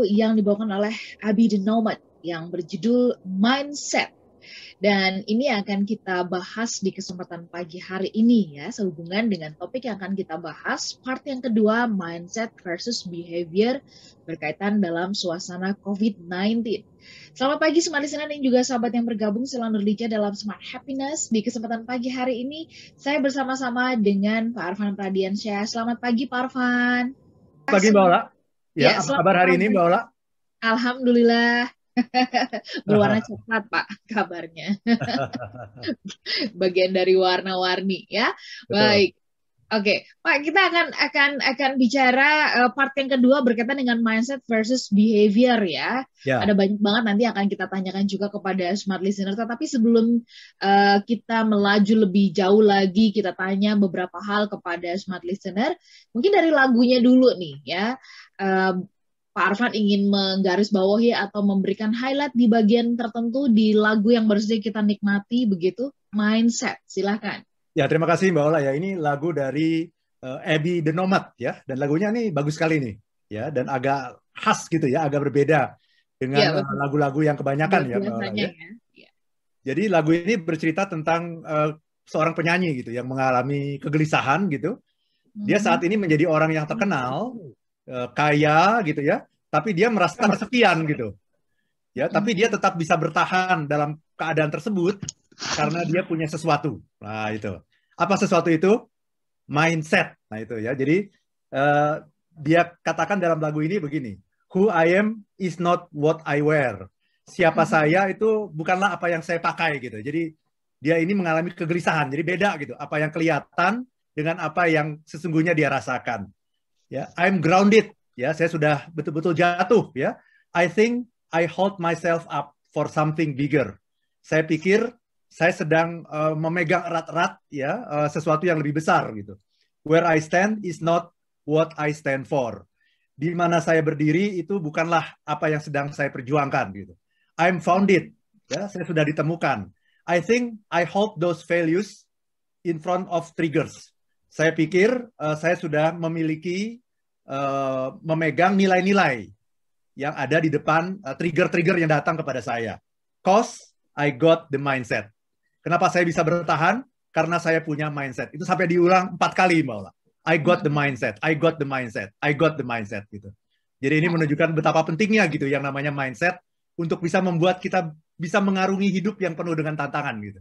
yang dibawakan oleh Abi the Nomad yang berjudul Mindset. Dan ini akan kita bahas di kesempatan pagi hari ini ya, sehubungan dengan topik yang akan kita bahas, part yang kedua, mindset versus behavior berkaitan dalam suasana COVID-19. Selamat pagi Smart Listener dan juga sahabat yang bergabung selalu berlija dalam Smart Happiness. Di kesempatan pagi hari ini, saya bersama-sama dengan Pak Arfan Pradiansyah. Selamat pagi Pak Arfan. Pagi Mbak. Ya, ya apa kabar hari ini Mbak Ola? Alhamdulillah. Berwarna coklat Pak kabarnya. Bagian dari warna-warni ya. Betul. Baik. Oke, Pak, kita akan akan akan bicara uh, part yang kedua berkaitan dengan mindset versus behavior ya. ya. Ada banyak banget nanti akan kita tanyakan juga kepada smart listener. Tetapi sebelum uh, kita melaju lebih jauh lagi, kita tanya beberapa hal kepada smart listener. Mungkin dari lagunya dulu nih ya. Uh, Pak Arfan ingin menggarisbawahi atau memberikan highlight di bagian tertentu di lagu yang baru saja kita nikmati begitu mindset silahkan Ya, terima kasih Mbak Ola ya. Ini lagu dari uh, Abby the Nomad ya. Dan lagunya ini bagus sekali nih ya dan agak khas gitu ya, agak berbeda dengan ya, lagu-lagu yang kebanyakan ya Mbak Ola ya. ya. Jadi lagu ini bercerita tentang uh, seorang penyanyi gitu yang mengalami kegelisahan gitu. Dia hmm. saat ini menjadi orang yang terkenal, uh, kaya gitu ya, tapi dia merasa kesepian gitu. Ya, tapi dia tetap bisa bertahan dalam keadaan tersebut karena dia punya sesuatu. Nah, itu. Apa sesuatu itu? Mindset. Nah, itu ya. Jadi uh, dia katakan dalam lagu ini begini, who I am is not what I wear. Siapa hmm. saya itu bukanlah apa yang saya pakai gitu. Jadi dia ini mengalami kegelisahan. Jadi beda gitu. Apa yang kelihatan dengan apa yang sesungguhnya dia rasakan. Ya, I'm grounded. Ya, saya sudah betul-betul jatuh ya. I think I hold myself up for something bigger. Saya pikir saya sedang uh, memegang erat-erat ya uh, sesuatu yang lebih besar gitu. Where I stand is not what I stand for. Di mana saya berdiri itu bukanlah apa yang sedang saya perjuangkan gitu. I'm founded ya, saya sudah ditemukan. I think I hold those values in front of triggers. Saya pikir uh, saya sudah memiliki uh, memegang nilai-nilai yang ada di depan trigger-trigger uh, yang datang kepada saya. Cause I got the mindset. Kenapa saya bisa bertahan? Karena saya punya mindset. Itu sampai diulang empat kali, Mbak Ola. I got the mindset, I got the mindset, I got the mindset gitu. Jadi ini menunjukkan betapa pentingnya gitu yang namanya mindset untuk bisa membuat kita bisa mengarungi hidup yang penuh dengan tantangan gitu.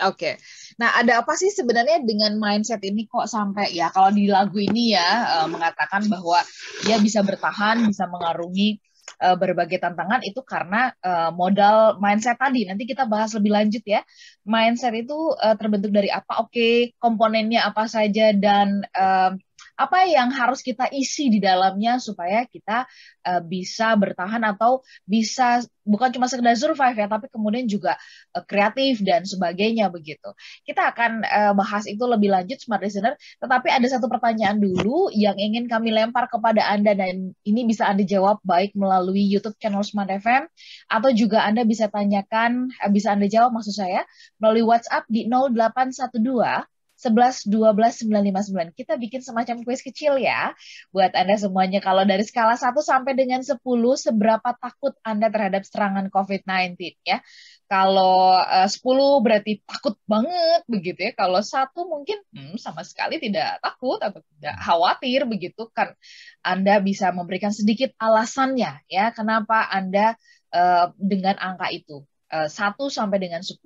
Oke, okay. nah ada apa sih sebenarnya dengan mindset ini kok sampai ya kalau di lagu ini ya uh, mengatakan bahwa dia bisa bertahan, bisa mengarungi uh, berbagai tantangan itu karena uh, modal mindset tadi. Nanti kita bahas lebih lanjut ya. Mindset itu uh, terbentuk dari apa? Oke, okay, komponennya apa saja dan uh, apa yang harus kita isi di dalamnya supaya kita uh, bisa bertahan atau bisa bukan cuma sekedar survive ya tapi kemudian juga uh, kreatif dan sebagainya begitu. Kita akan uh, bahas itu lebih lanjut smart listener tetapi ada satu pertanyaan dulu yang ingin kami lempar kepada Anda dan ini bisa Anda jawab baik melalui YouTube channel Smart FM atau juga Anda bisa tanyakan bisa Anda jawab maksud saya melalui WhatsApp di 0812 11 12 959. Kita bikin semacam kuis kecil ya buat Anda semuanya. Kalau dari skala 1 sampai dengan 10 seberapa takut Anda terhadap serangan COVID-19 ya. Kalau uh, 10 berarti takut banget begitu ya. Kalau satu mungkin hmm, sama sekali tidak takut atau tidak khawatir begitu kan Anda bisa memberikan sedikit alasannya ya kenapa Anda uh, dengan angka itu. 1 eh, sampai dengan 10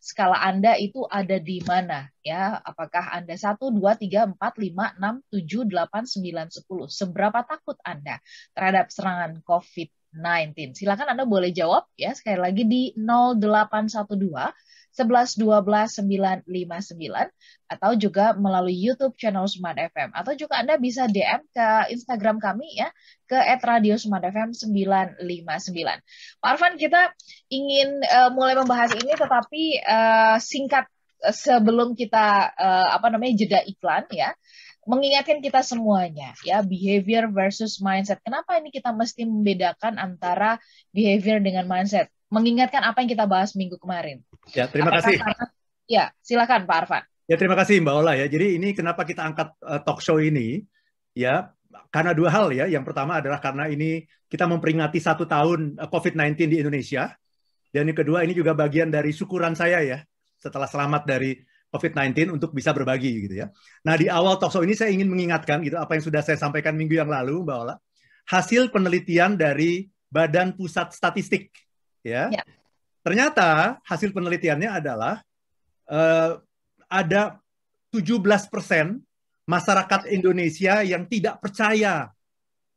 skala Anda itu ada di mana ya? Apakah Anda 1 2 3 4 5 6 7 8 9 10 seberapa takut Anda terhadap serangan COVID-19 silakan Anda boleh jawab ya sekali lagi di 0812 11 12 959 atau juga melalui YouTube channel Smart FM atau juga Anda bisa DM ke Instagram kami ya ke @radiosmartfm 959. Pak kita ingin uh, mulai membahas ini tetapi uh, singkat uh, sebelum kita uh, apa namanya jeda iklan ya mengingatkan kita semuanya ya behavior versus mindset. Kenapa ini kita mesti membedakan antara behavior dengan mindset? Mengingatkan apa yang kita bahas minggu kemarin. Ya, terima Apakah kasih. Karena, ya, silakan Pak Arfan. Ya, terima kasih Mbak Ola ya. Jadi ini kenapa kita angkat uh, talk show ini? Ya, karena dua hal ya. Yang pertama adalah karena ini kita memperingati satu tahun eh, COVID-19 di Indonesia. Dan yang kedua ini juga bagian dari syukuran saya ya setelah selamat dari COVID-19 untuk bisa berbagi gitu ya. Nah di awal talkshow ini saya ingin mengingatkan gitu apa yang sudah saya sampaikan minggu yang lalu bahwa hasil penelitian dari Badan Pusat Statistik ya. ya. Ternyata hasil penelitiannya adalah uh, ada 17 persen masyarakat Indonesia yang tidak percaya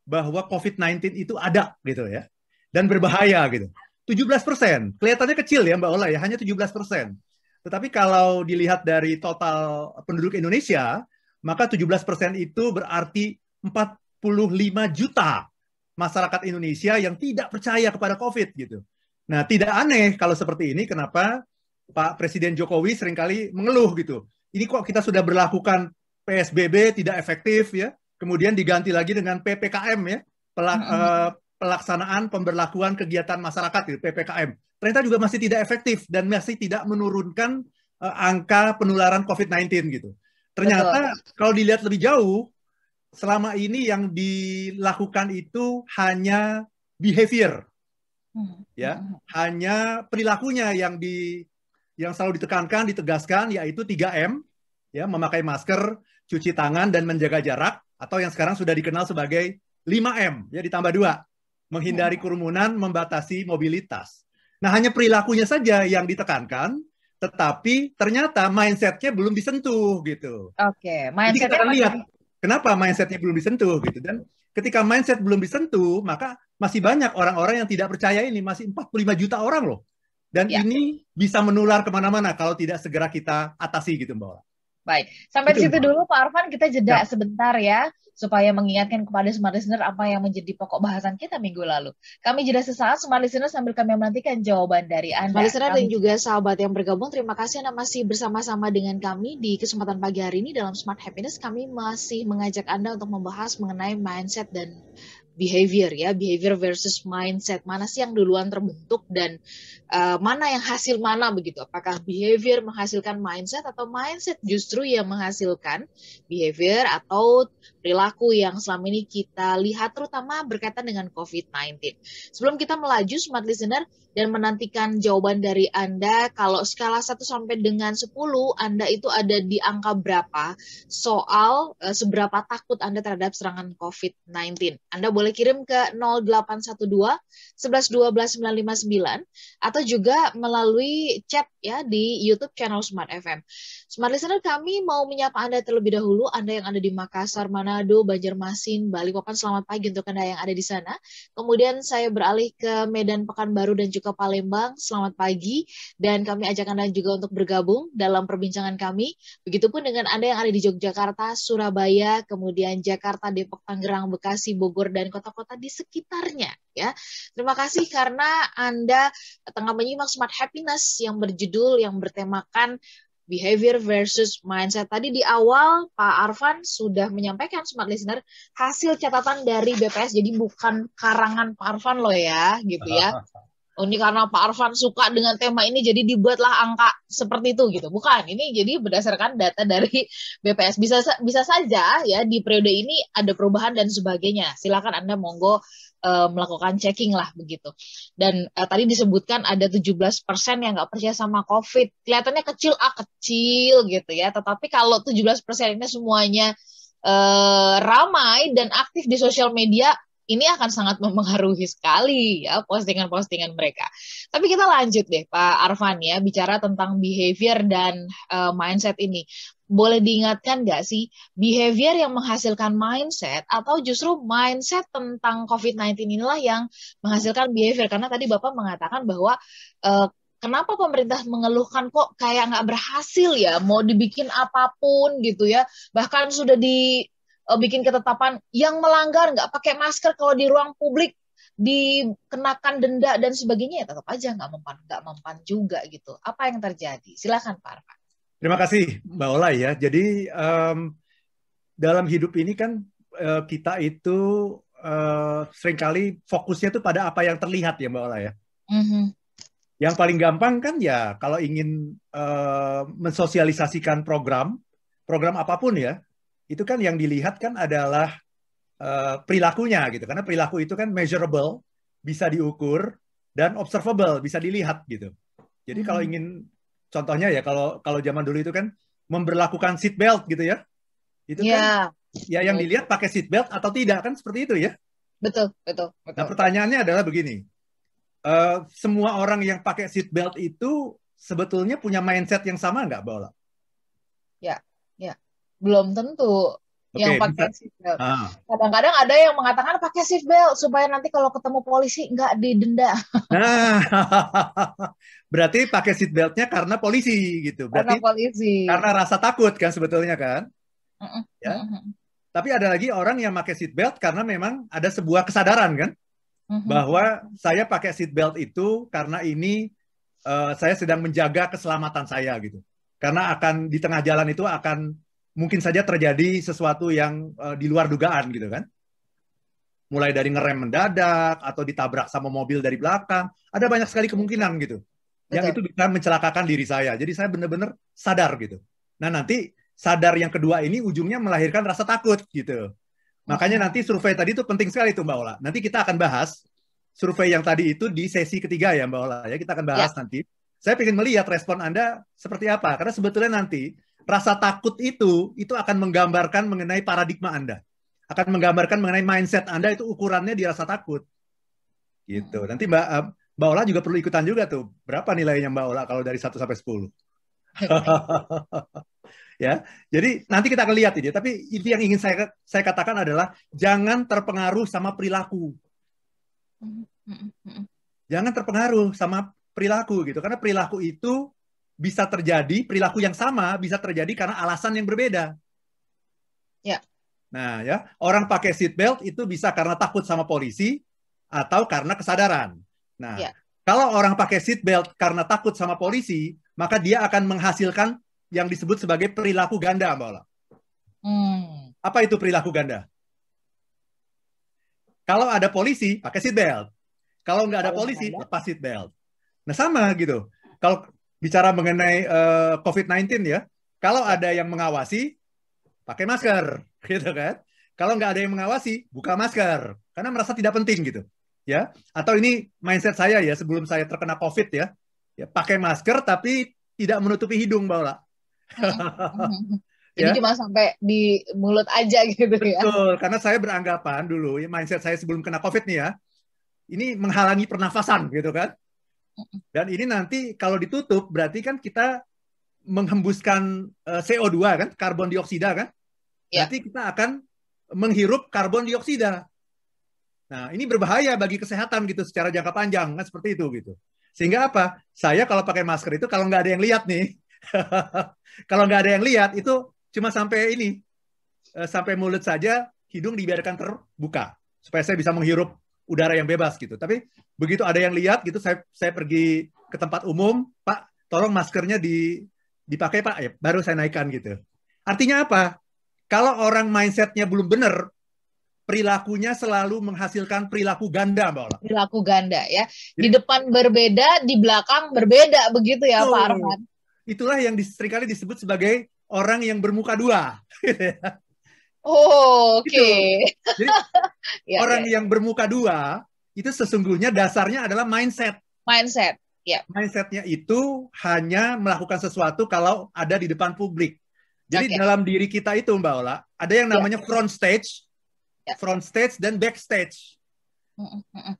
bahwa COVID-19 itu ada gitu ya dan berbahaya gitu. 17 persen, kelihatannya kecil ya Mbak Ola ya, hanya 17 persen. Tetapi kalau dilihat dari total penduduk Indonesia, maka 17 persen itu berarti 45 juta masyarakat Indonesia yang tidak percaya kepada COVID gitu. Nah, tidak aneh kalau seperti ini, kenapa Pak Presiden Jokowi sering kali mengeluh gitu. Ini kok kita sudah berlakukan PSBB tidak efektif ya, kemudian diganti lagi dengan PPKM ya, pelak, uh, pelaksanaan pemberlakuan kegiatan masyarakat gitu, PPKM ternyata juga masih tidak efektif dan masih tidak menurunkan uh, angka penularan COVID-19 gitu. Ternyata Betul. kalau dilihat lebih jauh, selama ini yang dilakukan itu hanya behavior. Ya, hmm. hanya perilakunya yang di yang selalu ditekankan, ditegaskan, yaitu 3M, ya, memakai masker, cuci tangan dan menjaga jarak, atau yang sekarang sudah dikenal sebagai 5M, ya ditambah dua, menghindari hmm. kerumunan, membatasi mobilitas. Nah, hanya perilakunya saja yang ditekankan, tetapi ternyata mindsetnya belum disentuh gitu. Oke, okay, mindsetnya Jadi kita lihat kenapa mindsetnya belum disentuh gitu. Dan ketika mindset belum disentuh, maka masih banyak orang-orang yang tidak percaya ini, masih 45 juta orang loh. Dan ya. ini bisa menular ke mana-mana kalau tidak segera kita atasi gitu Mbak Baik, sampai di situ dulu Pak Arfan kita jeda ya. sebentar ya supaya mengingatkan kepada smart listener apa yang menjadi pokok bahasan kita minggu lalu. Kami jeda sesaat smart listener sambil kami menantikan jawaban dari Anda. Smart listener dan juga sahabat yang bergabung, terima kasih Anda masih bersama-sama dengan kami di kesempatan pagi hari ini dalam Smart Happiness. Kami masih mengajak Anda untuk membahas mengenai mindset dan behavior ya, behavior versus mindset. Mana sih yang duluan terbentuk dan uh, mana yang hasil mana begitu? Apakah behavior menghasilkan mindset atau mindset justru yang menghasilkan behavior atau perilaku yang selama ini kita lihat terutama berkaitan dengan COVID-19. Sebelum kita melaju smart listener dan menantikan jawaban dari Anda kalau skala 1 sampai dengan 10 Anda itu ada di angka berapa soal uh, seberapa takut Anda terhadap serangan COVID-19. Anda boleh kirim ke 0812 11 12 959 atau juga melalui chat ya di YouTube channel Smart FM. Smart Listener kami mau menyapa Anda terlebih dahulu, Anda yang ada di Makassar, Manado, Banjarmasin, Bali, Papan, selamat pagi untuk Anda yang ada di sana. Kemudian saya beralih ke Medan, Pekanbaru, dan juga Palembang, selamat pagi. Dan kami ajak Anda juga untuk bergabung dalam perbincangan kami. Begitupun dengan Anda yang ada di Yogyakarta, Surabaya, kemudian Jakarta, Depok, Tangerang, Bekasi, Bogor, dan kota-kota di sekitarnya ya. Terima kasih karena Anda tengah menyimak Smart Happiness yang berjudul yang bertemakan behavior versus mindset. Tadi di awal Pak Arfan sudah menyampaikan smart listener hasil catatan dari BPS jadi bukan karangan Pak Arfan loh ya, gitu ya. oh ini karena Pak Arfan suka dengan tema ini jadi dibuatlah angka seperti itu gitu. Bukan, ini jadi berdasarkan data dari BPS. Bisa bisa saja ya di periode ini ada perubahan dan sebagainya. Silakan Anda monggo uh, melakukan checking lah begitu. Dan uh, tadi disebutkan ada 17% yang nggak percaya sama COVID. Kelihatannya kecil ah kecil gitu ya. Tetapi kalau 17% ini semuanya uh, ramai dan aktif di sosial media ini akan sangat mempengaruhi sekali ya postingan-postingan mereka. Tapi kita lanjut deh Pak Arfan ya bicara tentang behavior dan uh, mindset ini. Boleh diingatkan nggak sih behavior yang menghasilkan mindset atau justru mindset tentang COVID-19 inilah yang menghasilkan behavior? Karena tadi Bapak mengatakan bahwa uh, kenapa pemerintah mengeluhkan kok kayak nggak berhasil ya mau dibikin apa pun gitu ya bahkan sudah di uh, bikin ketetapan yang melanggar nggak pakai masker kalau di ruang publik dikenakan denda dan sebagainya ya tetap aja nggak mempan nggak mempan juga gitu. Apa yang terjadi? Silakan Pak Arfan. Terima kasih Mbak Ola ya. Jadi um, dalam hidup ini kan uh, kita itu uh, sering kali fokusnya tuh pada apa yang terlihat ya Mbak Ola ya. Mm-hmm. yang paling gampang kan ya kalau ingin uh, mensosialisasikan program program apa pun ya itu kan yang dilihat kan adalah uh, perilakunya gitu. Karena perilaku itu kan measurable, bisa diukur dan observable, bisa dilihat gitu. Jadi hmm. kalau ingin contohnya ya kalau kalau zaman dulu itu kan memberlakukan seat belt gitu ya. Itu yeah. kan ya yang dilihat pakai seat belt atau tidak kan seperti itu ya. Betul, betul, betul. Nah, pertanyaannya adalah begini. Uh, semua orang yang pakai seat belt itu sebetulnya punya mindset yang sama nggak, Bola? Ya, ya. Belum tentu okay, yang pakai seat belt. Ah. Kadang-kadang ada yang mengatakan pakai seat belt supaya nanti kalau ketemu polisi nggak didenda. Nah, berarti pakai seat beltnya karena polisi gitu. Berarti karena polisi. Karena rasa takut kan sebetulnya kan? Uh -uh. Ya. Uh -huh. Tapi ada lagi orang yang pakai seat belt karena memang ada sebuah kesadaran kan uh-huh. bahwa saya pakai seat belt itu karena ini uh, saya sedang menjaga keselamatan saya gitu. Karena akan di tengah jalan itu akan mungkin saja terjadi sesuatu yang uh, di luar dugaan gitu kan. Mulai dari ngerem mendadak atau ditabrak sama mobil dari belakang, ada banyak sekali kemungkinan gitu. Betul. Yang itu bisa mencelakakan diri saya. Jadi saya benar-benar sadar gitu. Nah, nanti sadar yang kedua ini ujungnya melahirkan rasa takut gitu. Makanya hmm. nanti survei tadi itu penting sekali tuh Mbak Ola. Nanti kita akan bahas survei yang tadi itu di sesi ketiga ya Mbak Ola ya. Kita akan bahas ya. nanti. Saya ingin melihat respon Anda seperti apa. Karena sebetulnya nanti rasa takut itu itu akan menggambarkan mengenai paradigma Anda. Akan menggambarkan mengenai mindset Anda itu ukurannya di rasa takut. Gitu. Nanti Mbak eh, Mbak Ola juga perlu ikutan juga tuh. Berapa nilainya Mbak Ola kalau dari 1 sampai 10? ya. Jadi nanti kita akan lihat ini. Tapi itu yang ingin saya saya katakan adalah jangan terpengaruh sama perilaku. Jangan terpengaruh sama perilaku gitu. Karena perilaku itu bisa terjadi, perilaku yang sama bisa terjadi karena alasan yang berbeda. Ya. Nah, ya, orang pakai seat belt itu bisa karena takut sama polisi atau karena kesadaran. Nah, ya. kalau orang pakai seat belt karena takut sama polisi, maka dia akan menghasilkan yang disebut sebagai perilaku ganda, Mbak Ola. Hmm. Apa itu perilaku ganda? Kalau ada polisi, pakai seat belt. Kalau nggak ada polisi, lepas seat belt. Nah sama gitu. Kalau bicara mengenai uh, eh, COVID-19 ya, kalau ada yang mengawasi, pakai masker, gitu kan? Kalau nggak ada yang mengawasi, buka masker, karena merasa tidak penting gitu, ya. Atau ini mindset saya ya sebelum saya terkena COVID ya, ya pakai masker tapi tidak menutupi hidung, Mbak Ola. Jadi ya? cuma sampai di mulut aja gitu ya. Betul, karena saya beranggapan dulu, mindset saya sebelum kena COVID nih ya, ini menghalangi pernafasan gitu kan. Dan ini nanti kalau ditutup berarti kan kita menghembuskan uh, eh, CO2 kan, karbon dioksida kan. Ya. Nanti kita akan menghirup karbon dioksida. Nah, ini berbahaya bagi kesehatan gitu secara jangka panjang kan seperti itu gitu. Sehingga apa? Saya kalau pakai masker itu kalau nggak ada yang lihat nih, Kalau nggak ada yang lihat itu cuma sampai ini, uh, sampai mulut saja, hidung dibiarkan terbuka supaya saya bisa menghirup udara yang bebas gitu. Tapi begitu ada yang lihat gitu, saya saya pergi ke tempat umum, Pak, tolong maskernya di dipakai Pak, ya, baru saya naikkan gitu. Artinya apa? Kalau orang mindsetnya belum benar, perilakunya selalu menghasilkan perilaku ganda, Mbak Ola. Perilaku ganda ya. Di depan berbeda, di belakang berbeda, begitu ya Pak Arman itulah yang sering kali disebut sebagai orang yang bermuka dua. oh, oke. Okay. Jadi ya, orang ya. yang bermuka dua itu sesungguhnya dasarnya adalah mindset. Mindset, ya. Mindsetnya itu hanya melakukan sesuatu kalau ada di depan publik. Jadi okay. dalam diri kita itu Mbak Ola, ada yang ya. namanya ya. front stage, ya. front stage dan backstage.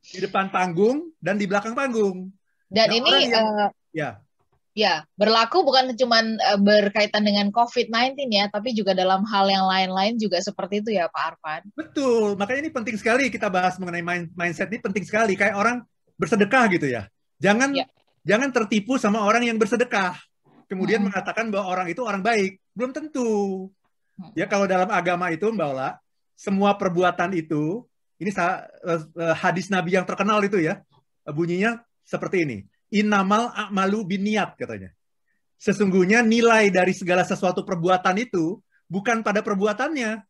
Di depan panggung dan di belakang panggung. Dan nah, ini yang, uh, ya Ya, berlaku bukan cuma uh, berkaitan dengan COVID-19 ya, tapi juga dalam hal yang lain-lain juga seperti itu ya Pak Arfan. Betul, makanya ini penting sekali kita bahas mengenai mind mindset ini penting sekali. Kayak orang bersedekah gitu ya. Jangan ya. jangan tertipu sama orang yang bersedekah. Kemudian hmm. mengatakan bahwa orang itu orang baik. Belum tentu. Hmm. Ya kalau dalam agama itu Mbak Ola, semua perbuatan itu, ini uh, uh, hadis Nabi yang terkenal itu ya, bunyinya seperti ini Inamal a'malu biniat katanya. Sesungguhnya nilai dari segala sesuatu perbuatan itu bukan pada perbuatannya,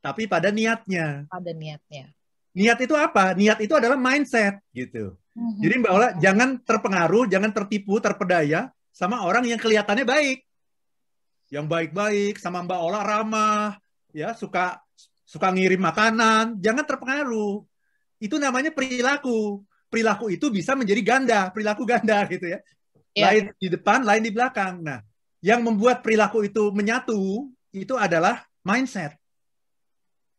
tapi pada niatnya. Pada niatnya. Niat itu apa? Niat itu adalah mindset gitu. Mm-hmm. Jadi Mbak Ola jangan terpengaruh, jangan tertipu, terpedaya sama orang yang kelihatannya baik. Yang baik-baik sama Mbak Ola ramah, ya suka suka ngirim makanan, jangan terpengaruh. Itu namanya perilaku. Perilaku itu bisa menjadi ganda, perilaku ganda gitu ya. Yeah. Lain di depan, lain di belakang. Nah, yang membuat perilaku itu menyatu itu adalah mindset.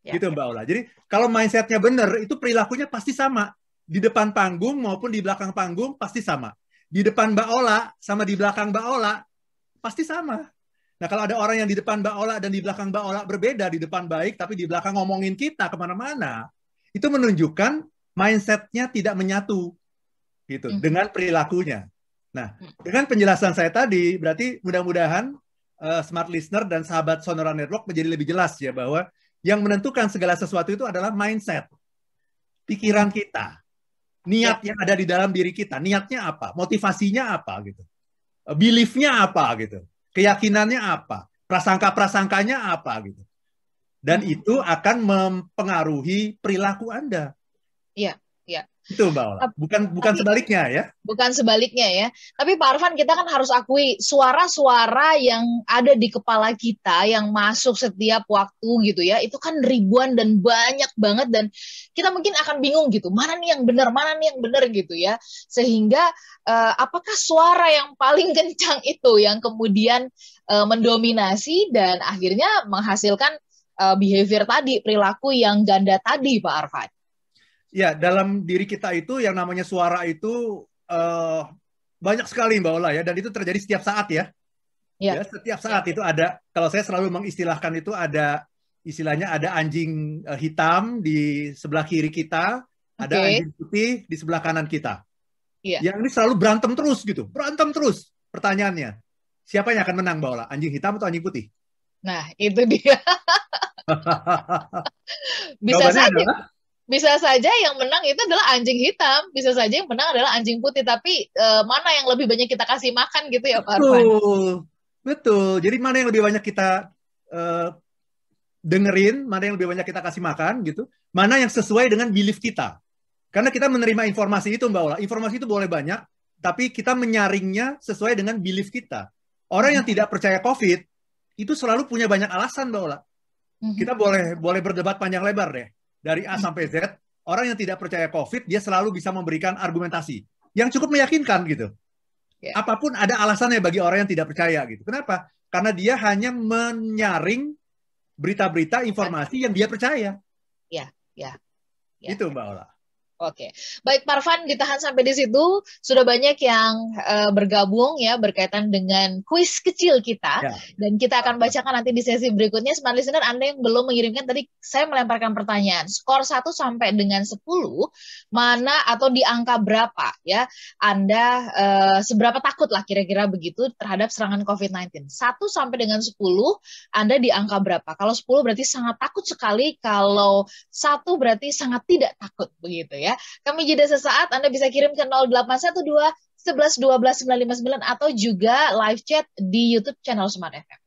Yeah. Gitu Mbak Ola. Jadi kalau mindsetnya benar, itu perilakunya pasti sama. Di depan panggung maupun di belakang panggung pasti sama. Di depan Mbak Ola sama di belakang Mbak Ola pasti sama. Nah kalau ada orang yang di depan Mbak Ola dan di belakang Mbak Ola berbeda, di depan baik tapi di belakang ngomongin kita ke mana-mana, itu menunjukkan mindsetnya tidak menyatu gitu hmm. dengan perilakunya. Nah hmm. dengan penjelasan saya tadi, berarti mudah-mudahan uh, smart listener dan sahabat Sonora Network menjadi lebih jelas ya bahwa yang menentukan segala sesuatu itu adalah mindset, pikiran kita, niat ya. yang ada di dalam diri kita, niatnya apa, motivasinya apa gitu, beliefnya apa gitu keyakinannya apa, prasangka-prasangkanya apa gitu. Dan hmm. itu akan mempengaruhi perilaku Anda. Iya. Ya. Itu Mbak Ola. Bukan bukan Tapi, sebaliknya ya. Bukan sebaliknya ya. Tapi Pak Arfan kita kan harus akui suara-suara yang ada di kepala kita yang masuk setiap waktu gitu ya. Itu kan ribuan dan banyak banget dan kita mungkin akan bingung gitu. Mana nih yang benar, mana nih yang benar gitu ya. Sehingga uh, apakah suara yang paling kencang itu yang kemudian uh, mendominasi dan akhirnya menghasilkan uh, behavior tadi, perilaku yang ganda tadi Pak Arfan? Ya, dalam diri kita itu yang namanya suara itu uh, banyak sekali Mbak Ola ya, dan itu terjadi setiap saat ya. Ya, ya setiap saat ya. itu ada. Kalau saya selalu mengistilahkan itu ada istilahnya ada anjing uh, hitam di sebelah kiri kita, ada okay. anjing putih di sebelah kanan kita. Ya. Yang ini selalu berantem terus gitu, berantem terus. Pertanyaannya, siapa yang akan menang Mbak Ola? Anjing hitam atau anjing putih? Nah, itu dia. Bisa saja. Adalah, bisa saja yang menang itu adalah anjing hitam, bisa saja yang menang adalah anjing putih. Tapi uh, mana yang lebih banyak kita kasih makan gitu ya Pak Arfan? Betul, betul. Jadi mana yang lebih banyak kita uh, dengerin, mana yang lebih banyak kita kasih makan gitu, mana yang sesuai dengan belief kita. Karena kita menerima informasi itu Mbak Ola, informasi itu boleh banyak, tapi kita menyaringnya sesuai dengan belief kita. Orang yang tidak percaya COVID itu selalu punya banyak alasan Mbak Ola. Mhm. Kita boleh boleh berdebat panjang lebar deh dari A sampai Z, orang yang tidak percaya COVID, dia selalu bisa memberikan argumentasi yang cukup meyakinkan gitu. Yeah. Apa pun ada alasannya bagi orang yang tidak percaya gitu. Kenapa? Karena dia hanya menyaring berita-berita, informasi yang dia percaya. Ya, ya. ya. Itu Mbak Ola. Oke, baik Parvan ditahan sampai di situ. Sudah banyak yang uh, bergabung ya berkaitan dengan kuis kecil kita ya. dan kita akan bacakan nanti di sesi berikutnya. Smart listener Anda yang belum mengirimkan tadi saya melemparkan pertanyaan. Skor 1 sampai dengan 10 mana atau di angka berapa ya? Anda uh, seberapa takut lah kira-kira begitu terhadap serangan COVID-19? 1 sampai dengan 10 Anda di angka berapa? Kalau 10 berarti sangat takut sekali, kalau 1 berarti sangat tidak takut begitu ya. Kami jeda sesaat, Anda bisa kirim ke 0812 11 12 959 atau juga live chat di YouTube channel Smart FM.